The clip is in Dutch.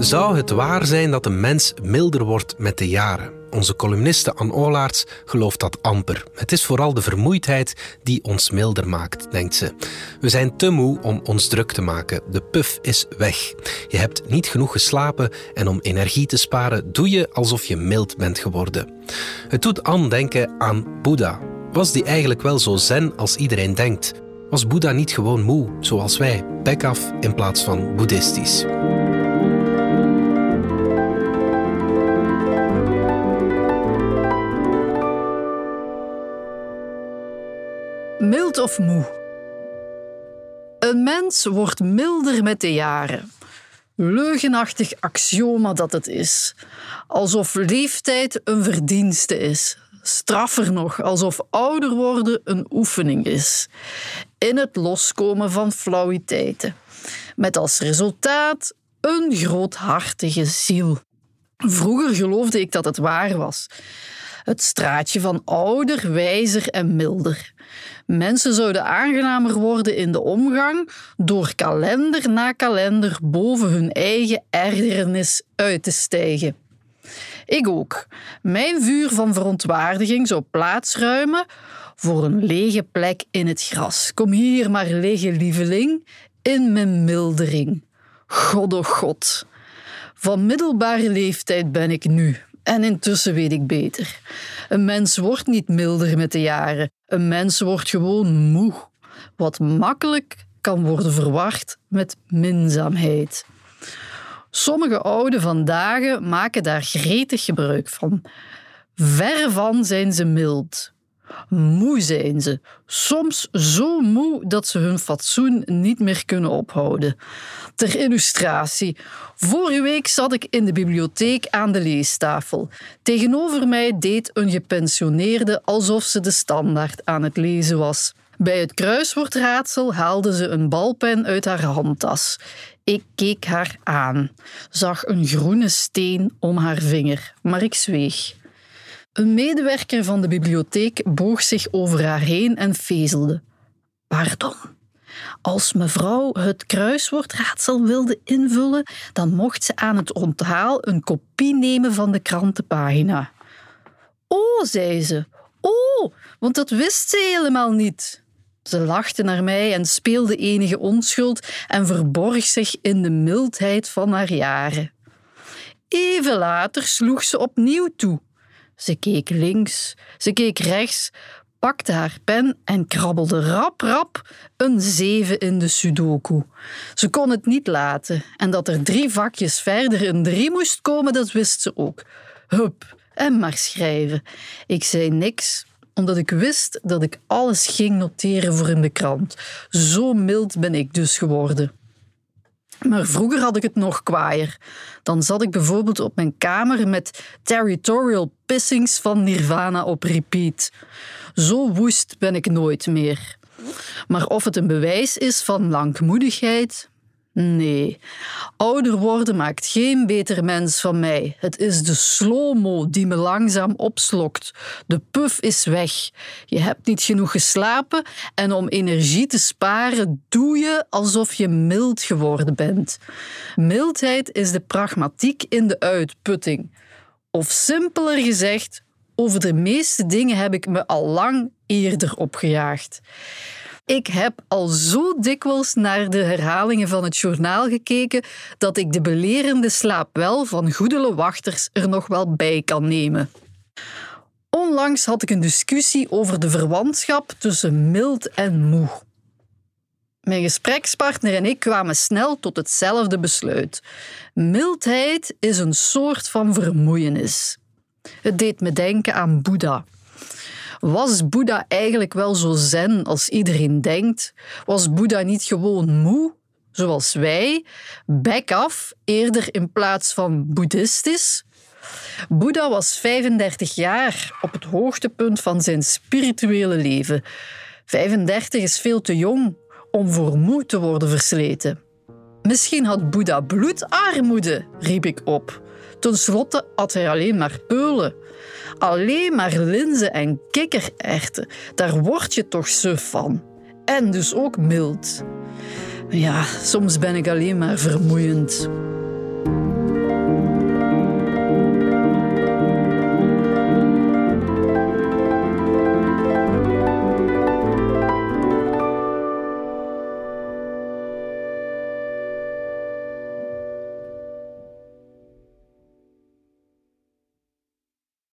Zou het waar zijn dat een mens milder wordt met de jaren? Onze columniste Anne Olaerts gelooft dat amper. Het is vooral de vermoeidheid die ons milder maakt, denkt ze. We zijn te moe om ons druk te maken. De puf is weg. Je hebt niet genoeg geslapen en om energie te sparen doe je alsof je mild bent geworden. Het doet Anne denken aan Boeddha. Was die eigenlijk wel zo zen als iedereen denkt? Was Boeddha niet gewoon moe, zoals wij, bek af in plaats van boeddhistisch? Of moe? Een mens wordt milder met de jaren. Leugenachtig axioma dat het is. Alsof leeftijd een verdienste is. Straffer nog, alsof ouder worden een oefening is. In het loskomen van flauwiteiten. Met als resultaat een groothartige ziel. Vroeger geloofde ik dat het waar was. Het straatje van ouder, wijzer en milder. Mensen zouden aangenamer worden in de omgang door kalender na kalender boven hun eigen ergernis uit te stijgen. Ik ook. Mijn vuur van verontwaardiging zou plaatsruimen voor een lege plek in het gras. Kom hier maar liggen, lieveling, in mijn mildering. God oh God. Van middelbare leeftijd ben ik nu. En intussen weet ik beter. Een mens wordt niet milder met de jaren. Een mens wordt gewoon moe. Wat makkelijk kan worden verwacht met minzaamheid. Sommige ouden vandaag maken daar gretig gebruik van. Ver van zijn ze mild. Moe zijn ze, soms zo moe dat ze hun fatsoen niet meer kunnen ophouden. Ter illustratie, vorige week zat ik in de bibliotheek aan de leestafel. Tegenover mij deed een gepensioneerde alsof ze de standaard aan het lezen was. Bij het kruiswoordraadsel haalde ze een balpen uit haar handtas. Ik keek haar aan, zag een groene steen om haar vinger, maar ik zweeg. Een medewerker van de bibliotheek boog zich over haar heen en vezelde. Pardon. Als mevrouw het kruiswoordraadsel wilde invullen, dan mocht ze aan het onthaal een kopie nemen van de krantenpagina. Oh, zei ze. Oh, want dat wist ze helemaal niet. Ze lachte naar mij en speelde enige onschuld en verborg zich in de mildheid van haar jaren. Even later sloeg ze opnieuw toe. Ze keek links, ze keek rechts, pakte haar pen en krabbelde rap rap een zeven in de sudoku. Ze kon het niet laten en dat er drie vakjes verder een drie moest komen, dat wist ze ook. Hup, en maar schrijven. Ik zei niks, omdat ik wist dat ik alles ging noteren voor in de krant. Zo mild ben ik dus geworden. Maar vroeger had ik het nog kwaaier. Dan zat ik bijvoorbeeld op mijn kamer met Territorial Pissings van Nirvana op repeat. Zo woest ben ik nooit meer. Maar of het een bewijs is van langmoedigheid, Nee, ouder worden maakt geen beter mens van mij. Het is de slow-mo die me langzaam opslokt. De puf is weg. Je hebt niet genoeg geslapen en om energie te sparen doe je alsof je mild geworden bent. Mildheid is de pragmatiek in de uitputting. Of simpeler gezegd, over de meeste dingen heb ik me al lang eerder opgejaagd. Ik heb al zo dikwijls naar de herhalingen van het journaal gekeken dat ik de belerende slaapwel van goedele wachters er nog wel bij kan nemen. Onlangs had ik een discussie over de verwantschap tussen mild en moe. Mijn gesprekspartner en ik kwamen snel tot hetzelfde besluit. Mildheid is een soort van vermoeienis. Het deed me denken aan Boeddha. Was Boeddha eigenlijk wel zo zen als iedereen denkt? Was Boeddha niet gewoon moe, zoals wij, back af, eerder in plaats van boeddhistisch? Boeddha was 35 jaar op het hoogtepunt van zijn spirituele leven. 35 is veel te jong om voor moe te worden versleten. Misschien had Boeddha bloedarmoede, riep ik op. Ten slotte at hij alleen maar peulen. Alleen maar linzen en kikkererwten, daar word je toch suf van. En dus ook mild. Ja, soms ben ik alleen maar vermoeiend.